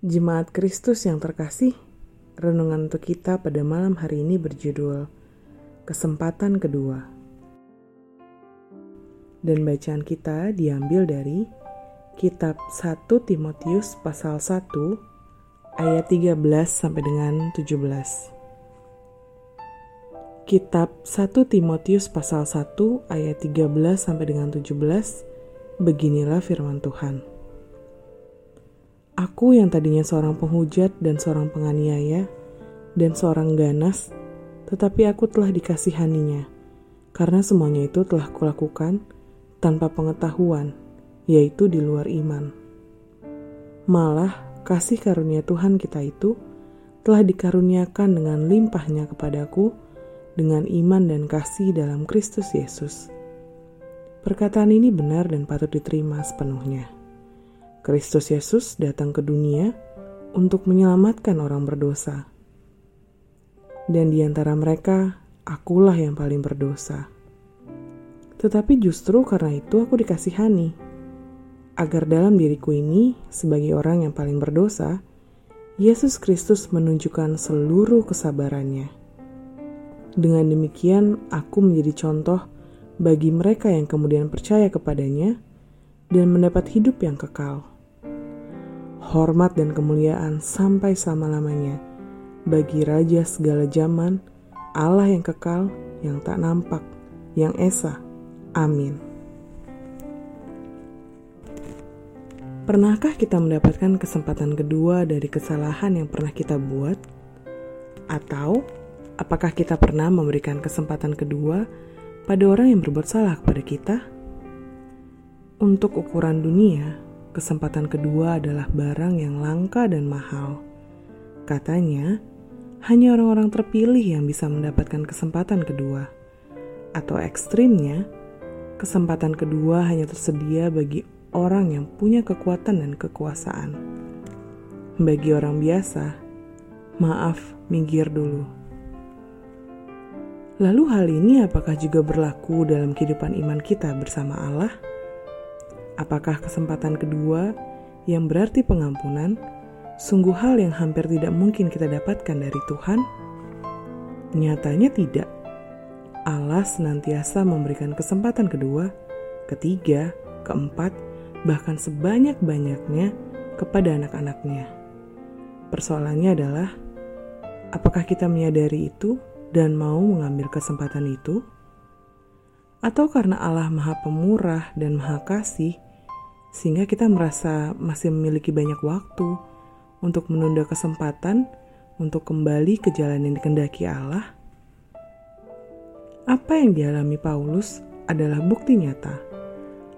Jemaat Kristus yang terkasih, renungan untuk kita pada malam hari ini berjudul Kesempatan Kedua. Dan bacaan kita diambil dari kitab 1 Timotius pasal 1 ayat 13 sampai dengan 17. Kitab 1 Timotius pasal 1 ayat 13 sampai dengan 17 beginilah firman Tuhan. Aku yang tadinya seorang penghujat dan seorang penganiaya dan seorang ganas, tetapi aku telah dikasihaninya, karena semuanya itu telah kulakukan tanpa pengetahuan, yaitu di luar iman. Malah, kasih karunia Tuhan kita itu telah dikaruniakan dengan limpahnya kepadaku dengan iman dan kasih dalam Kristus Yesus. Perkataan ini benar dan patut diterima sepenuhnya. Kristus Yesus datang ke dunia untuk menyelamatkan orang berdosa. Dan di antara mereka, akulah yang paling berdosa. Tetapi justru karena itu aku dikasihani, agar dalam diriku ini, sebagai orang yang paling berdosa, Yesus Kristus menunjukkan seluruh kesabarannya. Dengan demikian, aku menjadi contoh bagi mereka yang kemudian percaya kepadanya dan mendapat hidup yang kekal hormat dan kemuliaan sampai selama-lamanya bagi Raja segala zaman, Allah yang kekal, yang tak nampak, yang esa. Amin. Pernahkah kita mendapatkan kesempatan kedua dari kesalahan yang pernah kita buat? Atau apakah kita pernah memberikan kesempatan kedua pada orang yang berbuat salah kepada kita? Untuk ukuran dunia, kesempatan kedua adalah barang yang langka dan mahal. Katanya, hanya orang-orang terpilih yang bisa mendapatkan kesempatan kedua. Atau ekstrimnya, kesempatan kedua hanya tersedia bagi orang yang punya kekuatan dan kekuasaan. Bagi orang biasa, maaf, minggir dulu. Lalu hal ini apakah juga berlaku dalam kehidupan iman kita bersama Allah? Apakah kesempatan kedua yang berarti pengampunan sungguh hal yang hampir tidak mungkin kita dapatkan dari Tuhan? Nyatanya tidak. Allah senantiasa memberikan kesempatan kedua, ketiga, keempat, bahkan sebanyak-banyaknya kepada anak-anaknya. Persoalannya adalah, apakah kita menyadari itu dan mau mengambil kesempatan itu? Atau karena Allah Maha Pemurah dan Maha Kasih, sehingga kita merasa masih memiliki banyak waktu untuk menunda kesempatan untuk kembali ke jalan yang dikendaki Allah. Apa yang dialami Paulus adalah bukti nyata.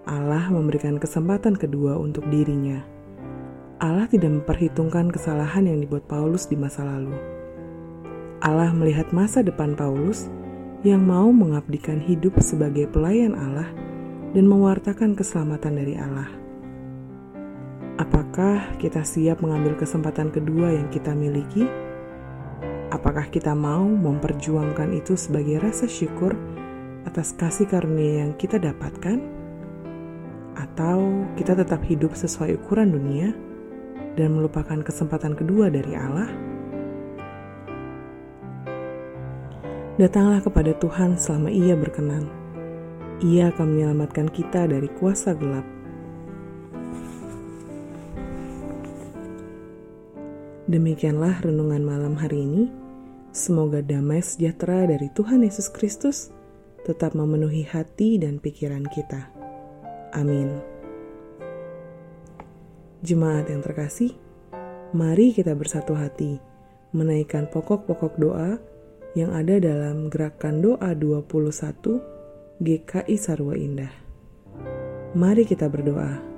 Allah memberikan kesempatan kedua untuk dirinya. Allah tidak memperhitungkan kesalahan yang dibuat Paulus di masa lalu. Allah melihat masa depan Paulus yang mau mengabdikan hidup sebagai pelayan Allah dan mewartakan keselamatan dari Allah. Apakah kita siap mengambil kesempatan kedua yang kita miliki? Apakah kita mau memperjuangkan itu sebagai rasa syukur atas kasih karunia yang kita dapatkan? Atau kita tetap hidup sesuai ukuran dunia dan melupakan kesempatan kedua dari Allah? Datanglah kepada Tuhan selama Ia berkenan. Ia akan menyelamatkan kita dari kuasa gelap Demikianlah renungan malam hari ini. Semoga damai sejahtera dari Tuhan Yesus Kristus tetap memenuhi hati dan pikiran kita. Amin. Jemaat yang terkasih, mari kita bersatu hati menaikkan pokok-pokok doa yang ada dalam gerakan doa 21 GKI Sarwa Indah. Mari kita berdoa.